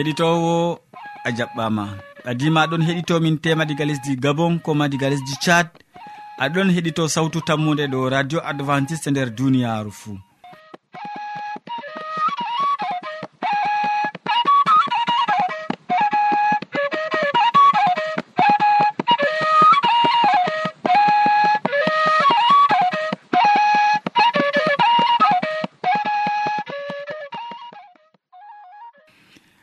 keɗitowo a jaɓɓama. Ɓadima aɗon heɗitomin tema diga lesdi gabon koma diga lesdi tchad. Aɗon heɗito sawtu tammude ɗo radio adventiste nder duniyaru fuu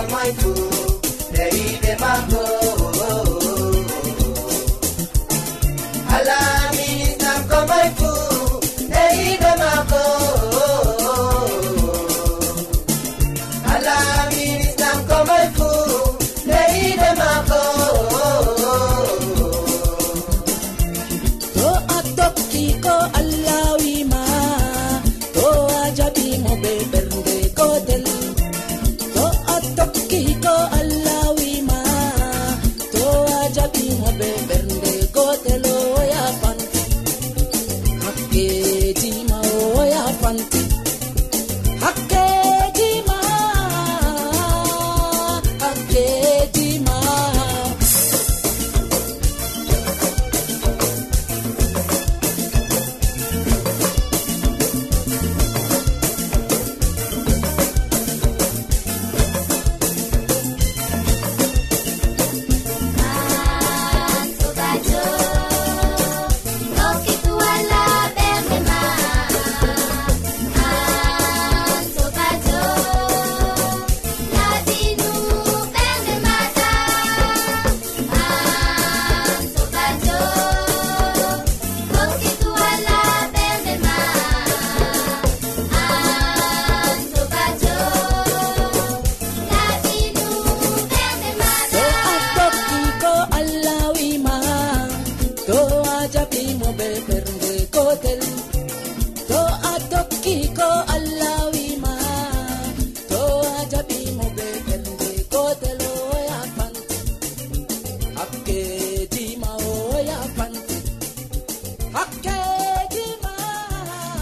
from my food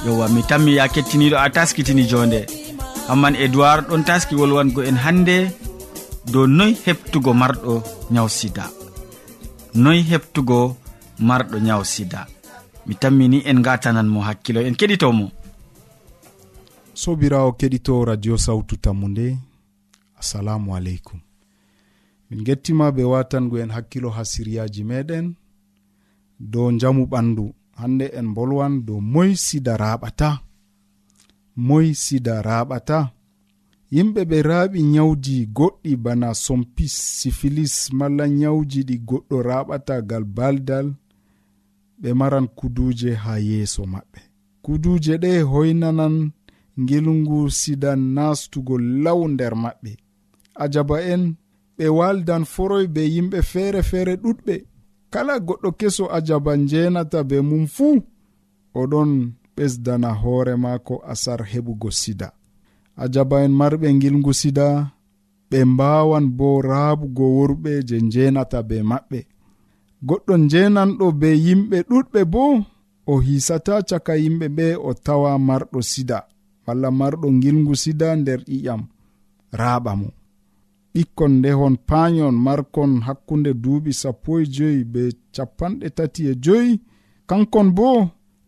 yowa mi tammi ya kettiniɗo a taskitini jonde hamman edoird ɗon taski wolwango en hande dow noy heɓtugo marɗo nyaw sida. Noy heɓtugo marɗo nyaw sida. Mi tammini en gatananmo hakkilo en keɗitomo sobirawo keɗito radio sawtu tammu nde assalamu aleykum. Min gettima ɓe watango en hakkilo ha siryaji meɗen dow jamu ɓandu hande en bolwan dow moy sida raɓata moy sida raɓata. Yimɓe ɓe raaɓi nyawji goɗɗi bana sompis sifilis malla nyawji ɗi goɗɗo raɓata gal baldal ɓe maran kuduje ha yeeso maɓɓe. Kuduje ɗe hoynanan ngilngu sida nastugo law nder maɓɓe. Ajaba en ɓe waldan foroy be yimɓe feere feere ɗuɗɓe. kala goɗɗo keso ajaba njenata be mum fuu oɗon ɓesdana hoore maako asar heɓugo sida. Ajaba en marɓe ngilngu sida ɓe mbawan bo raabugo worɓe je njenata be maɓɓe. Goɗɗo njenanɗo be yimɓe ɗuɗɓe bo o hisata caka yimɓe ɓe o tawa marɗo sida walla marɗo ngilngu sida nder ƴiƴam raaɓa mo. ɓikkon ndehon paayon markon hakkunde duuɓi sappo e joyi be capanɗe tati e joyi. Kankon bo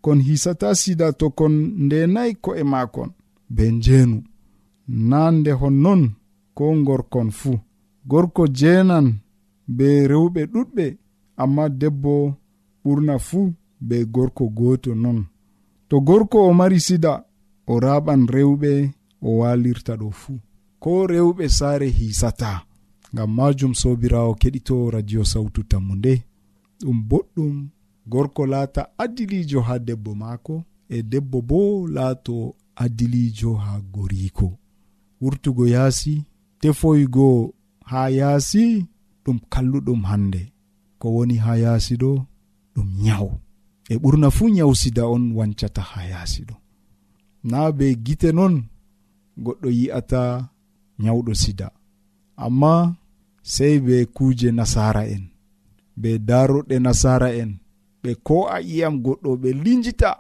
kon hisata sida to kon ndenayi ko'e maakon. Be njeenu. Na ndehon non ko gorkon fuu. Gorko jeenan be rewɓe ɗuɗɓe amma debbo ɓurna fuu be gorko gooto non. To gorko o mari sida o raɓan rewɓe o walirta ɗo fuu. ko rewɓe saare hisata ngam majum sobirawo keɗito radio sawtu tammu nde ɗum boɗɗum gorko laata adilijo ha debbo maako e debbo bo laato adilijo ha goriko wurtugo yaasi tefoygo ha yaasi ɗum kalluɗum hande ko woni ha yaasi ɗo ɗum nyawu. E ɓurna fuu nyawu sida on wancata ha yaasi ɗo. Na be gite non goɗɗo yi'ata nyawɗo sida. Amma sey be kuuje nasara en be daroɗe nasara en ɓe ko a iyam goɗɗo ɓe linjita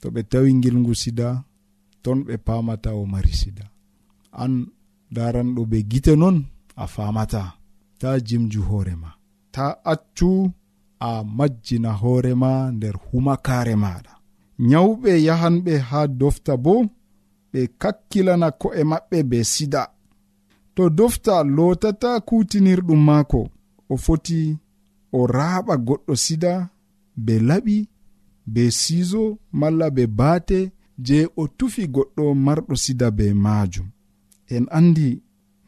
to ɓe tawi ngilngu sida ton ɓe pamata o mari sida. An daranɗo be gite non a famata ta jimju hoorema ta accu a majjina hoorema nder humakare maɗa. Nyawɓe yahanɓe ha dofta bo ɓe kakkilana ko'e maɓɓe be sida. to dofta lotata kutinirɗum maako o foti o raaɓa goɗɗo sida be laɓi be siso malla be baate je o tufi goɗɗo marɗo sida be maajum. En andi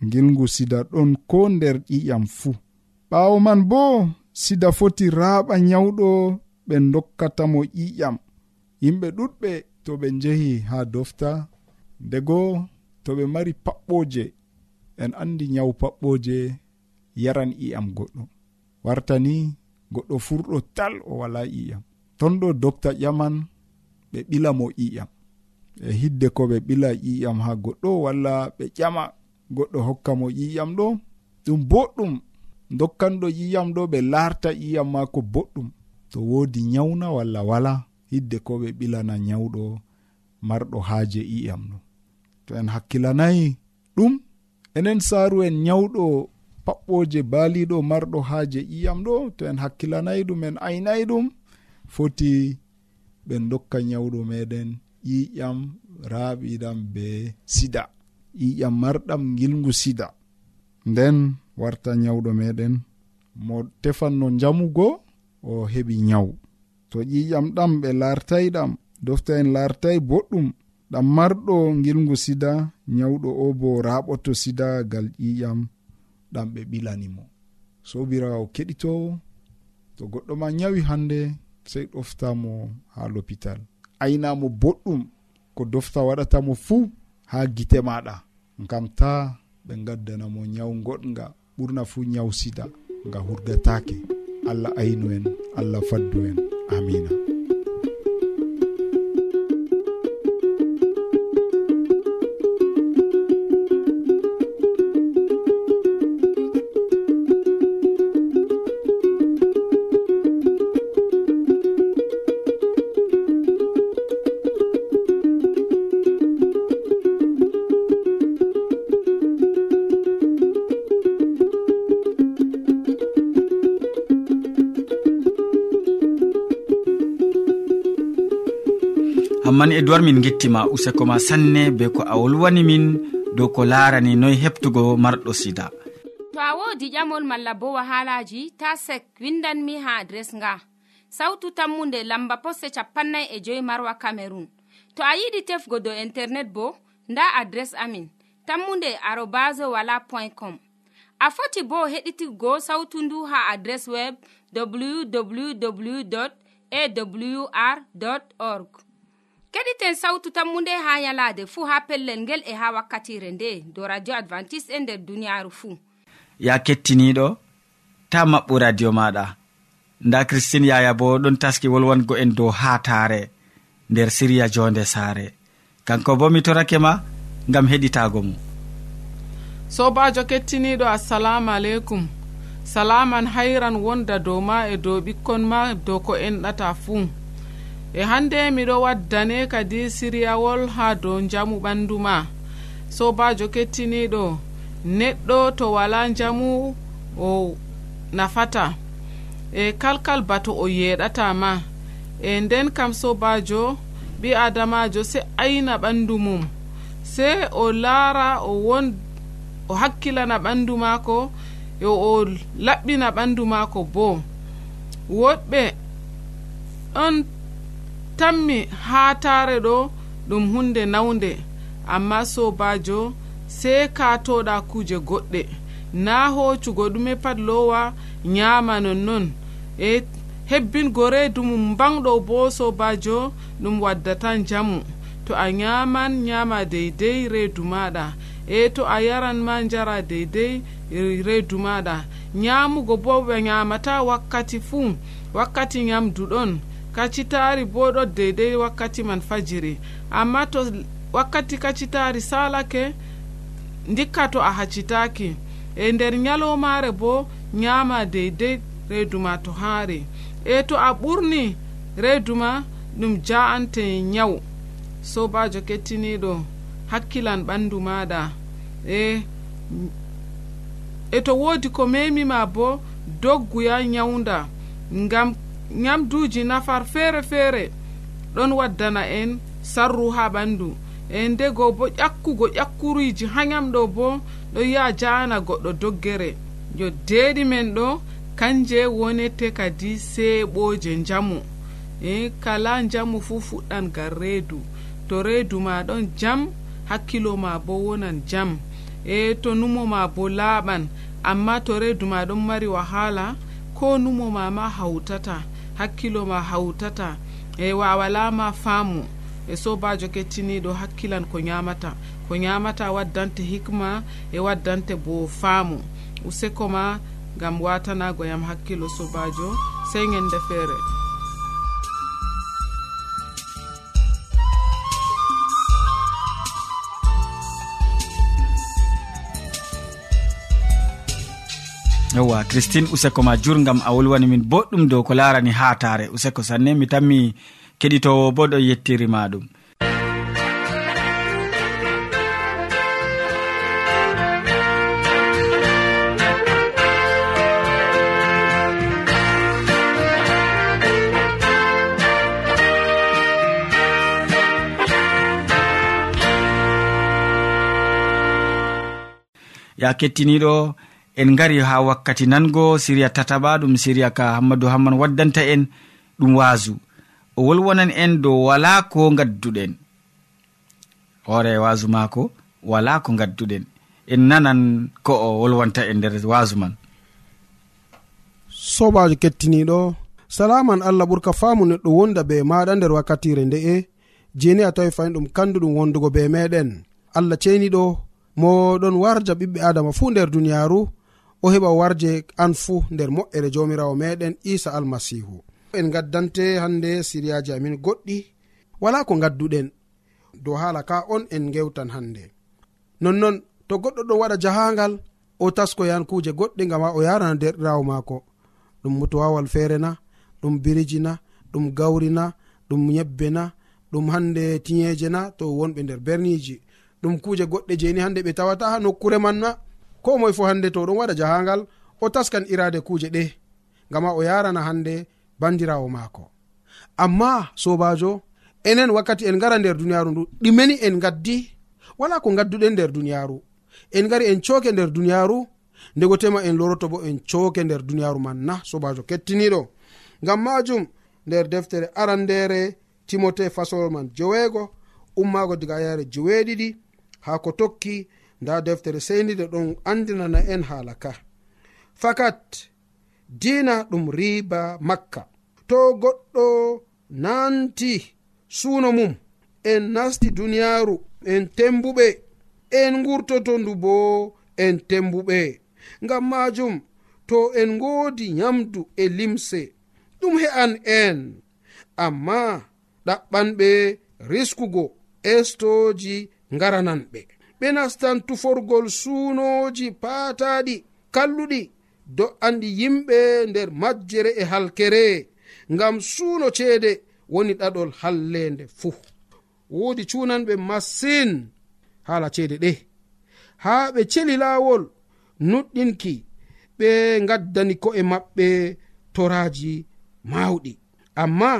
ngilngu sida ɗon ko nder ƴiƴam fuu. Ɓaawo man bo sida foti raaɓa nyawɗo ɓe dokkatamo ƴiƴam yimɓe ɗuɗɓe to ɓe njehi haa dofta ndego to ɓe mari paɓɓoje en andi nyawu paɓɓoje yaran i'am goɗɗo. Wartani goɗɗo furɗo tal o wala i'am ton ɗo docta ƴaman ɓe ɓila mo i'am e hidde ko ɓe ɓila i'am ha goɗɗo walla ɓe ƴama goɗɗo hokka mo i'am ɗo. Ɗum boɗɗum dokkanɗo i'am ɗo ɓe larta i'am mako boɗɗum. To wodi nyawna walla wala hidde ko ɓe ɓilana nyawɗo marɗo haaje i'am ɗo. To en hakkilanayi ɗum enen saaru en nyawɗo paɓɓoje baaliɗo marɗo haaje ƴiyam ɗo to en hakkilanayi ɗum en aynayi ɗum foti ɓe dokka nyawɗo meɗen ƴiƴam raaɓiɗam be sida. Ƴiƴam marɗam gilgu sida. Nden warta nyawɗo meɗen mo tefanno jamugo o heɓi nyawu. To ƴiƴam ɗam ɓe lartayi ɗam dofta en lartayi boɗɗum ɗam marɗo gilgu sida nyawɗo o bo raɓoto sida gal ƴiƴam ɗam ɓe ɓilanimo sobirawo keɗitowo to goɗɗo ma nyawi hande sey ɗoftamo ha l'hôpital aynamo boɗɗum ko dofta waɗatamo fuu ha gite maɗa. Ngam ta ɓe gaddanamo nyawu goɗga ɓurna fuu nyawu sida nga hurgatake allah aynu en allah faddu en. Amina. amman e min gettima useko ma sanne be ko a wolwani min dow ko larani noy heptugo marɗo sida. To a wodi ƴamol malla bo wahalaji ta sek windanmi ha adres nga. Sautu tammunde lamba poste capannay e joyi marwa camerun to a yiɗi tefgo dow internet bo nda adres amin tammunde arobas wala point com. A foti bo heɗitigo sautu ndu ha adres web www awr org. keɗiten sawtu tammu nde ha yalaade fuu ha pellel ngel e ha wakkatire nde do radio advantice'e e nder duniyaaru fuu ya kettiniiɗo ta maɓɓu radio maɗa. Nda christine yaya bo ɗon taski wolwango en dow haataare nder siriya jonde saare. Kanko bo mi torake ma ngam heɗitago mum sobajo kettiniɗo assalamu aleykum. Salaman hayran wonda dow ma e dow ɓikkon ma dow ko enɗata fuu e hande miɗo waddane kadi siriyawol ha dow jamu ɓandu ma. Sobajo kettiniɗo neɗɗo to wala jamu o nafata. E kalkal bato o yeɗata ma. E nden kam sobajo ɓi adamajo se ayna ɓandu mum. Se o laara o won o hakkilana ɓandu maako e o laɓɓina ɓandu maako bo. Woɗɓe ɗon tammi haa taare ɗo ɗum hunde nawnde. Amma sobajo sey katoɗa kuuje goɗɗe. Na hoccugo ɗume pat lowa nyama nonnon. E hebbingo reedu mum banɗo bo sobajo ɗum waddatan jamu to a nyaman nyama deydey reedu maɗa e to a yaran ma jara deydey reedu maɗa nyamugo bo ɓe nyamata wakkati fuu wakkati nyamdu ɗon. kacitari bo ɗo deydey wakkati man fajiri amma to wakkati kacitari salake ndikka to a hacitaki e nder nyalomare bo nyama deydey reeduma to haari e to a ɓurni reeduma ɗum ja'ante nyawu sobajo kettiniɗo hakkilan ɓandu maɗa e e to woodi ko memima bo dogguya nyawda ngam nyamduji nafar feere feere ɗon waddana en sarru ha ɓandu. E ndego bo ƴakkugo ƴakkuruji ha nyamɗo bo ɗo yi'a jana goɗɗo doggere. Yo deeɗi men ɗo kanje wonete kadi seeɓoje njamu. E kala njamu fuu fuɗɗan gal reedu. To reedu ma ɗon jam hakkilo ma bo wonan jam. E to numo ma bo laaɓan. Amma to reedu ma ɗon mari wahala ko numo ma ma hawtata hakkilo ma hawtata. E wawalama faamu. E sobajo kettiniɗo hakkilan ko ñamata ko ñamata waddante hikma e waddante bo faamu. Useko ma gam watanago yam hakkilo sobajo sey gende feere yowa christine useko ma jurgam a wolwani min boɗɗum dow ko larani ha tare useko sanne mi tanmi keɗitowo bo ɗo yettirima ɗum. Ya kettiniɗo en gari ha wakkati nango siriya tataɓa ɗum siriya ka hammadou hamman waddanta en ɗum waasu. O wolwonan en dow wala ko gadduɗen hoore waasu maako wala ko gadduɗen en nanan ko o wolwanta e nder waasu man. Sobajo kettiniɗo salaman allah ɓurka faamu neɗɗo wonda be maɗa nder wakkatire nde'e jeni a tawi fayin ɗum kanduɗum wondugo be meɗen allah ceniɗo mo ɗon warja ɓiɓɓe adama fuu nder duniyaaru o heɓa warje an fuu nder moƴƴere jomirawo meɗen isa almasihu. En gaddante hande siriyaji amin goɗɗi wala ko gadduɗen dow haala ka on en gewtan hande. Nonnon to goɗɗo ɗon waɗa jahangal o taskoyan kuje goɗɗe gam ha o yarana derɗirawo maako. Ɗum mutowawal feere na ɗum biriji na ɗum gawri na ɗum yebbe na ɗum hande tiyeje na to wonɓe nder berniji. Ɗum kuje goɗɗe jeni hande ɓe tawata ha nokkure man na. ko moye fo hande to ɗon waɗa jahangal o taskan irade kuuje ɗe ngama o yarana hande bandirawo maako. Amma sobajo enen wakkati en ngara nder duniyaru ndu ɗimeni en gaddi wala ko gadduɗen nder duniyaru. En gari en cooke nder duniyaru ndego tema en loroto bo en cooke nder duniyaru man na sobajo kettiniɗo. Ngam majum nder deftere arandere timote fasolol man joweego ummago diga yare joweeɗiɗi ha ko tokki nda deftere seyniɗe ɗon andinana en haala ka. Fakat dina ɗum riba makka. To goɗɗo nanti suuno mum en nasti duniyaaru en tembuɓe en ngurtoto ndu bo en tembuɓe. Ngam majum to en ngoodi nyamdu e limse ɗum he'an en. Amma ɗaɓɓanɓe riskugo estoji ngarananɓe ɓe nastan tuforgol suunoji paataɗi kalluɗi do'anɗi yimɓe nder majjere e halkere. Ngam suuno ceede woni ɗaɗol hallende fuu. Woodi cunanɓe masin haala ceede ɗe. Haa ɓe celi laawol nuɗɗinki ɓe gaddani ko'e maɓɓe toraji mawɗi amma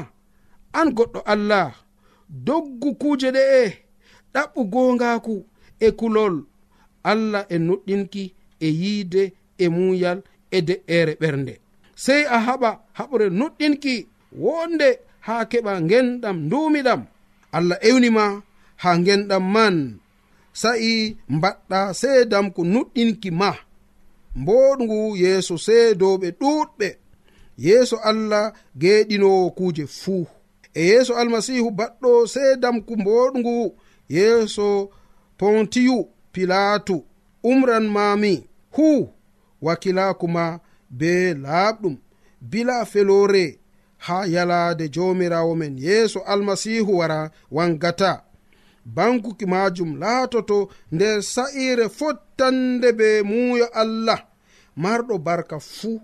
an goɗɗo allah doggu kuuje ɗe'e ɗaɓɓu gongaku e kulol. Allah e nuɗɗinki e yiide e muuyal e de'ere ɓernde. Sey a haɓa haɓre nuɗɗinki wonde ha keɓa genɗam ndumiɗam allah ewnima ha genɗam man. Sa'i mbaɗɗa seedam ko nuɗɗinki ma. Mboɗgu yeeso seedoɓe ɗuɗɓe yeeso allah geeɗinowo kuuje fuu. E yeeso almasihu baɗɗo seedam ko mboɗgu yeeso pontiyu pilatu umran mami hu wakilakuma be laaɓɗum bila felore ha yalade jomirawo men yeeso almasihu wara wangata. Bankuki majum laatoto nder sa'ire fottande be muuyo allah. Marɗo barka fuu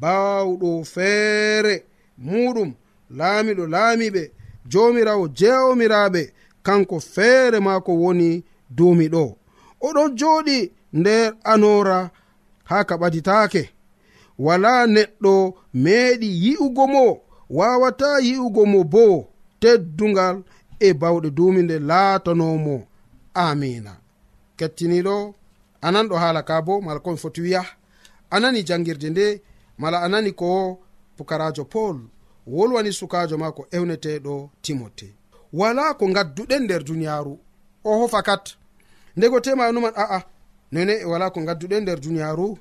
baawɗo feere muɗum laamiɗo laamiɓe jomirawo jewmiraɓe kanko feere maako woni duumi ɗo. Oɗon jooɗi nder anora ha kaɓaditake wala neɗɗo meeɗi yi'ugo mo wawata yi'ugo mo bo teddungal e bawɗe duumi nde laatanomo amina kettiniɗo anan ɗo haala ka bo mala komi foti wiya anani jangirde nde mala anani ko pukarajo paul wolwani sukajo maako ewneteɗo timote. Wala ko gadduɗen nder duniyaru o hofa kat. ndego temanuman a'a none wala ko gadduɗe nder duniyaru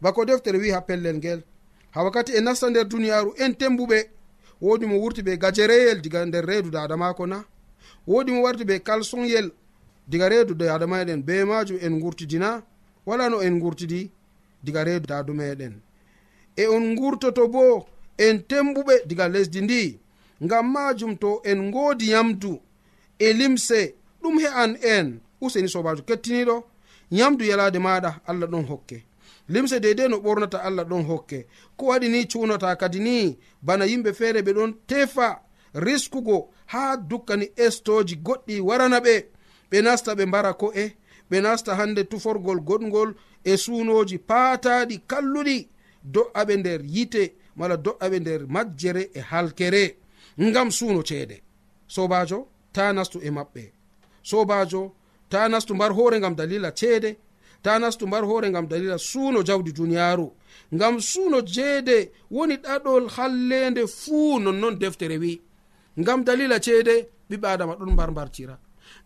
bako deftere wi ha pellel ngel. Ha wakkati e nasta nder duniyaru en tembuɓe. Wodi mo wurti ɓe gajereyel diga nder reedu dada mako na. Wodi mo warti ɓe kalsonyel diga reedu dada meɗen be majum en gurtidina wala no en gurtidi diga reedu dadu meɗen e on gurtoto bo en tembuɓe diga lesdi ndi. Ngam majum to en ngoodi yamdu e limse ɗum he'an en. useni sobajo kettiniɗo yamdu yalade maɗa allah ɗon hokke. Limse deidei no ɓornata allah ɗon hokke. Ko waɗi ni cunata kadi ni bana yimɓe feere ɓe ɗon tefa riskugo ha dukkani estoji goɗɗi warana ɓe. Ɓe nasta ɓe mbara ko'e ɓe nasta hande tuforgol goɗgol e sunoji paataɗi kalluɗi. Do'a ɓe nder yite mala do'aɓe nder majjere e halkere. Ngam suno ceede. Sobajo ta nastu e maɓɓe. Sobajo ta nastu mbar hoore ngam dalila ceede ta nastu mbar hoore ngam dalila suuno jawdi duniyaaru. Ngam suuno jeede woni ɗaɗol hallende fuu nonnon deftere wi. Ngam dalila ceede ɓiɓɓe adama ɗon mbar mbartira.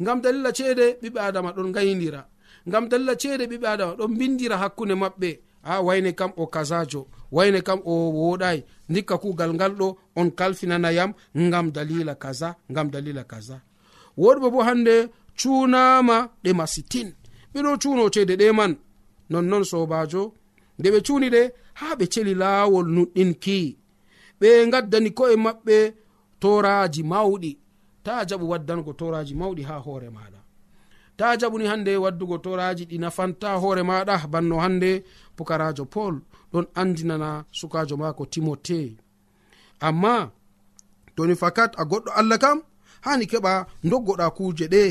Ngam dalila ceede ɓiɓɓe adama ɗon gaydira ngam dalila ceede ɓiɓɓe adama ɗon bindira hakkunde maɓɓe. A wayne kam o kasajo wayne kam o woɗai dikka kugal ngal ɗo on kalfinanayam ngam dalila kaza ngam dalila kaza. Woɗɓe bo hande cunama ɗe masitin. Ɓeɗo cuno cede ɗe man nonnon sobajo nde ɓe cuni ɗe ha ɓe celi lawol nuɗɗinki. Ɓe gaddani ko'e maɓɓe toraji mawɗi. Ta jaɓu waddango toraji mawɗi ha hoore maɗa ta jaɓuni hande waddugo toraji ɗi nafanta hoore maɗa banno hande pukarajo paul ɗon andinana sukajo mako timote. Amma toni fakat a goɗɗo allah kam hani keɓa doggoɗa kuje ɗe.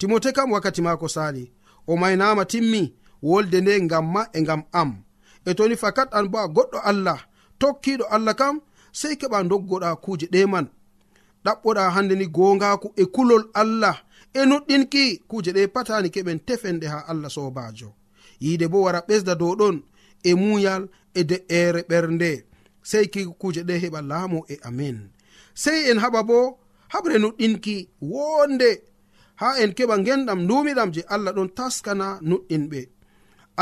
timote kam wakkati maako sali o maynama timmi wolde nde ngam ma e ngam am. E toni fakat an bo a goɗɗo allah tokkiɗo allah kam sei keɓa doggoɗa kuuje ɗeman ɗaɓɓoɗa hande ni gongaku e kulol allah e nuɗɗinki kuuje ɗe patani keɓen tefenɗe ha allah sobajo yiide bo wara ɓesda dow ɗon e muyal e de'ere ɓernde. Sei ki kuuje ɗe heɓa laamo e amin. Sei en haɓa bo haɓre nuɗɗinki wonde ha en keɓa genɗam ndumiɗam je allah ɗon taskana nuɗɗinɓe.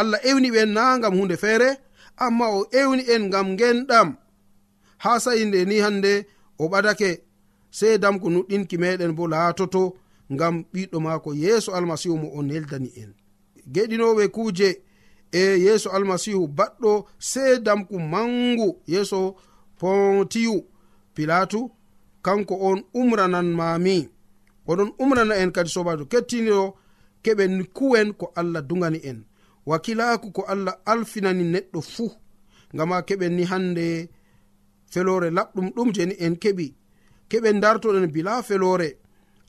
Allah ewni ɓen na gam hunde feere amma o ewni en gam genɗam ha sa'i nde ni hande o ɓadake sey damko nuɗɗinki meɗen bo laatoto ngam ɓiɗɗo maako yeeso almasihu mo o neldani en. Geɗinoɓe kuuje e yeeso almasihu baɗɗo sey damku mangu yeeso pontiyu pilatu kanko on umrananmami oɗon umrana en kadi sobajo kettiniɗo keɓen kuwen ko allah dugani en. Wakilaku ko allah alfinani neɗɗo fuu. Ngam keɓen ni hande felore laɓɗum ɗum jeni en keɓi. Keɓen dartoɗen bila felore.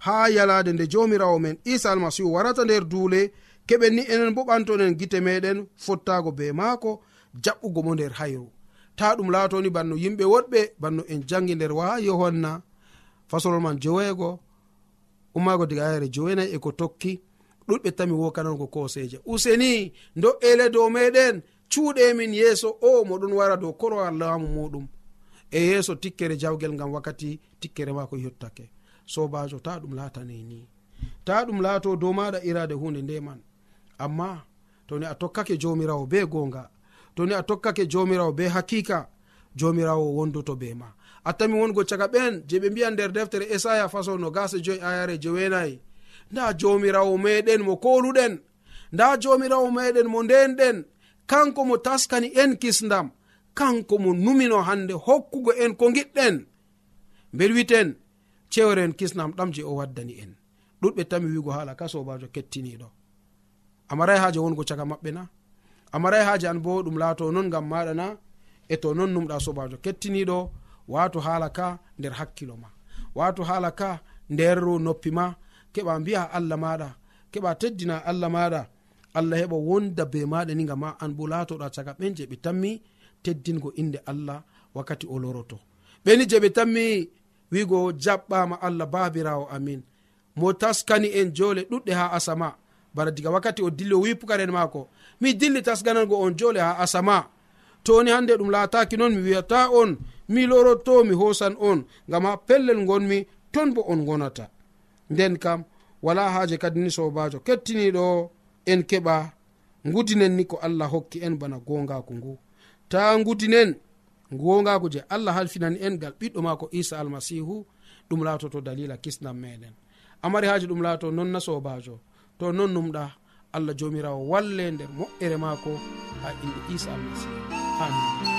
Ha yalade nde jomirawo men isa almasihu warata nder duule. Keɓen ni enen bo ɓantoɗen gite meɗen fottago be maako jaɓɓugo mo nder hayru ta ɗum laatoni banno yimɓe woɗɓe banno en jangi nder wa yohanna. Fasolol man joweego. ummaago diga hayre jowenayi eko tokki ɗuɗɓe tami wokanango koseje. Useni do'ele dow meɗen cuuɗemin yeeso o moɗon wara dow korowal laamu muɗum. E yeeso tikkere jawgel ngam wakkati tikkere maako yottake. Sobajo ta ɗum laataneni ta ɗum laato dow maɗa irade hunde ndeman amma toni a tokkake jomirawo be gonga toni a tokkake jomirawo be hakika jomirawo wondoto be ma. Attami wongo caga ɓen je ɓe mbiya nder deftere esaya faso no gasa joyi ayare jewenayi nda jomirawo meɗen mo koluɗen nda jomirawo meɗen mo ndenɗen kanko mo taskani en kisdam kanko mo numino hande hokkugo en ko giɗɗen bel witen cewre kisnam ɗam je o waddani en. Ɗuɗɓe tami wigo hala ka sobajo kettiniɗo. Amarai haje wongo caga maɓɓe na? Amarai haje an bo ɗum laato non gam maɗa na? e to non numɗa sobajo kettiniɗo wato hala ka nder hakkilo ma. Wato hala ka nder noppi ma keɓa mbiya allah maɗa keɓa teddina allah maɗa allah heɓa wonda be maɗa ni gama an bo latoɗa caga ɓen je ɓe tammi teddingo inde allah wakkati o loroto. Ɓeni je ɓe tammi wigo jaɓɓama allah babirawo amin. Mo taskani en jole ɗuɗɗe ha asama. Bara diga wakkati o dilli o wi pukaren mako mi dilli tasganango on jole ha asama. toni hande ɗum laataki noon mi wiyata on mi loroto mi hosan on ngam ha pellel gonmi ton bo on gonata nden kam wala haaje kadi ni sobajo kettiniɗo en keɓa gudinen ni ko allah hokki en bana gongaku ngu. Ta gudinen gongaku je allah halfinani en gal ɓiɗɗo mako isa almasihu ɗum laatoto dalila kisnam meɗen. Amari haaji ɗum laato non na sobajo to non numɗa allah jomirawo walle nder moƴƴere maako ha inde isa almasihu. amine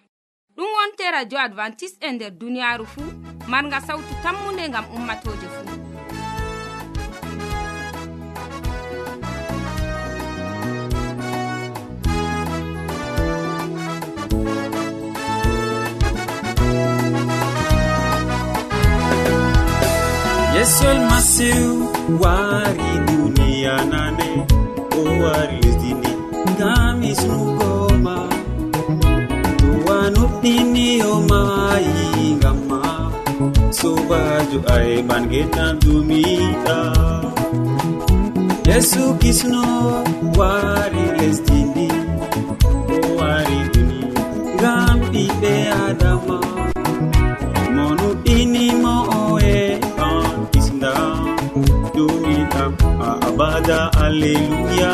ɗum wonte radio advantice e nder duniyaru fuu. Marga sawtu tammunde gam ummatoje fuu. Yesol masiw wari duniya nane o wari lesdini ngam isnugo inni o maayi ngam ma. Sobajo ayɓan getan dumiɗa yesu kisno wari lesdini o wari duni ngam ɓiɓɓe adama monuɗinimo o e an kisda dumiɗa a abada alleluya.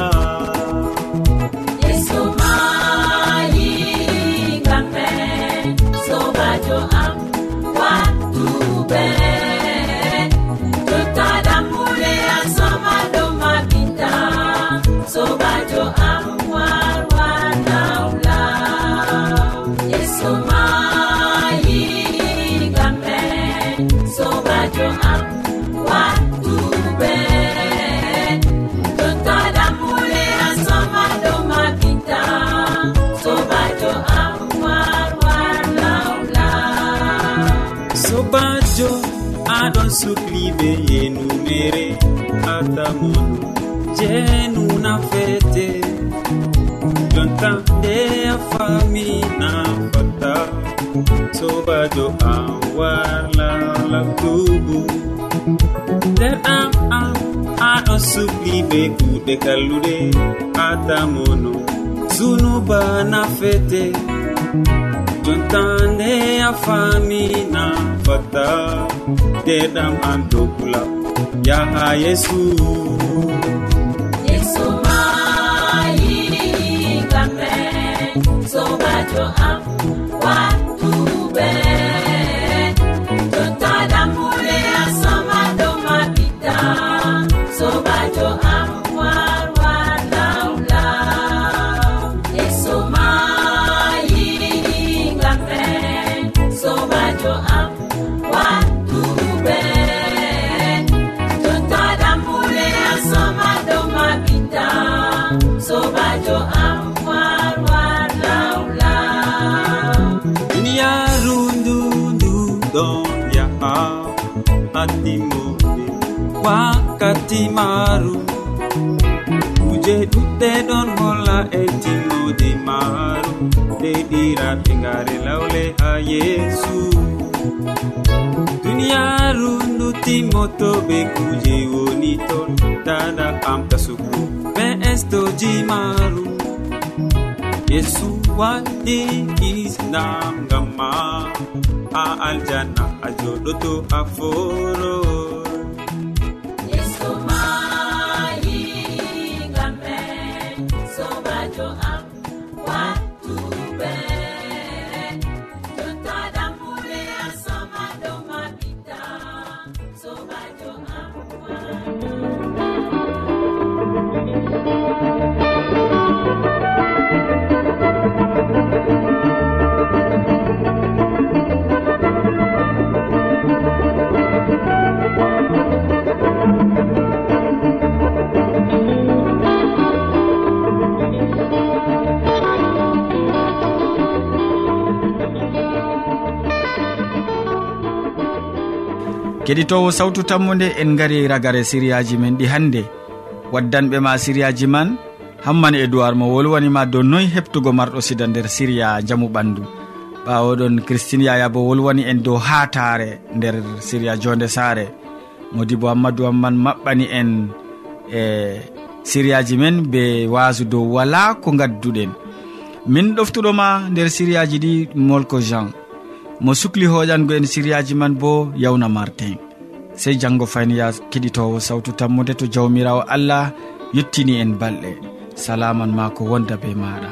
an sukliɓe yenumere atamon jenuna fete. Jonta nde a famina fata sobajo an warla nder am an aɗo sukliɓe kuɗe kalluɗe atamono sunubana fete. jontande a famina fata deɗam an dokula yaha yesu. Yesumayiɗi kamɓe sobajo am wa timaaru kuje ɗuɗɗe ɗon holla e timmode maru. Nde ɗiraɓe ngare lawle ha yeesu duniyaru ndu timmoto ɓe kuje woni ton. Dada amta sugu ɓe estoji maru. Yesu waɗi islam ngam ma ha aljanna a joɗoto a foro. keɗitowo sawtu tammude en gari ragare siriyaji men ɗi hannde waddanɓe ma siriyaji man hamman e mo wolwanima dow noyi heptugo marɗo sida nder siriya jamu ɓandu. Ɓawoɗon christine yaya bo wolwani en dow hatare nder siriya jonde saare. Modibo hammadou hamman maɓɓani en e siriyaji men be wasu dow wala ko gadduɗen min ɗoftuɗoma nder siriyaji ɗi molko jean. mo sukli hoƴango en siriyaji man bo yawna martin sey janggo fayniya keɗitowo sawtu tammude to jawmirawo allah yettini en balɗe. Salaman ma ko wonda be maɗa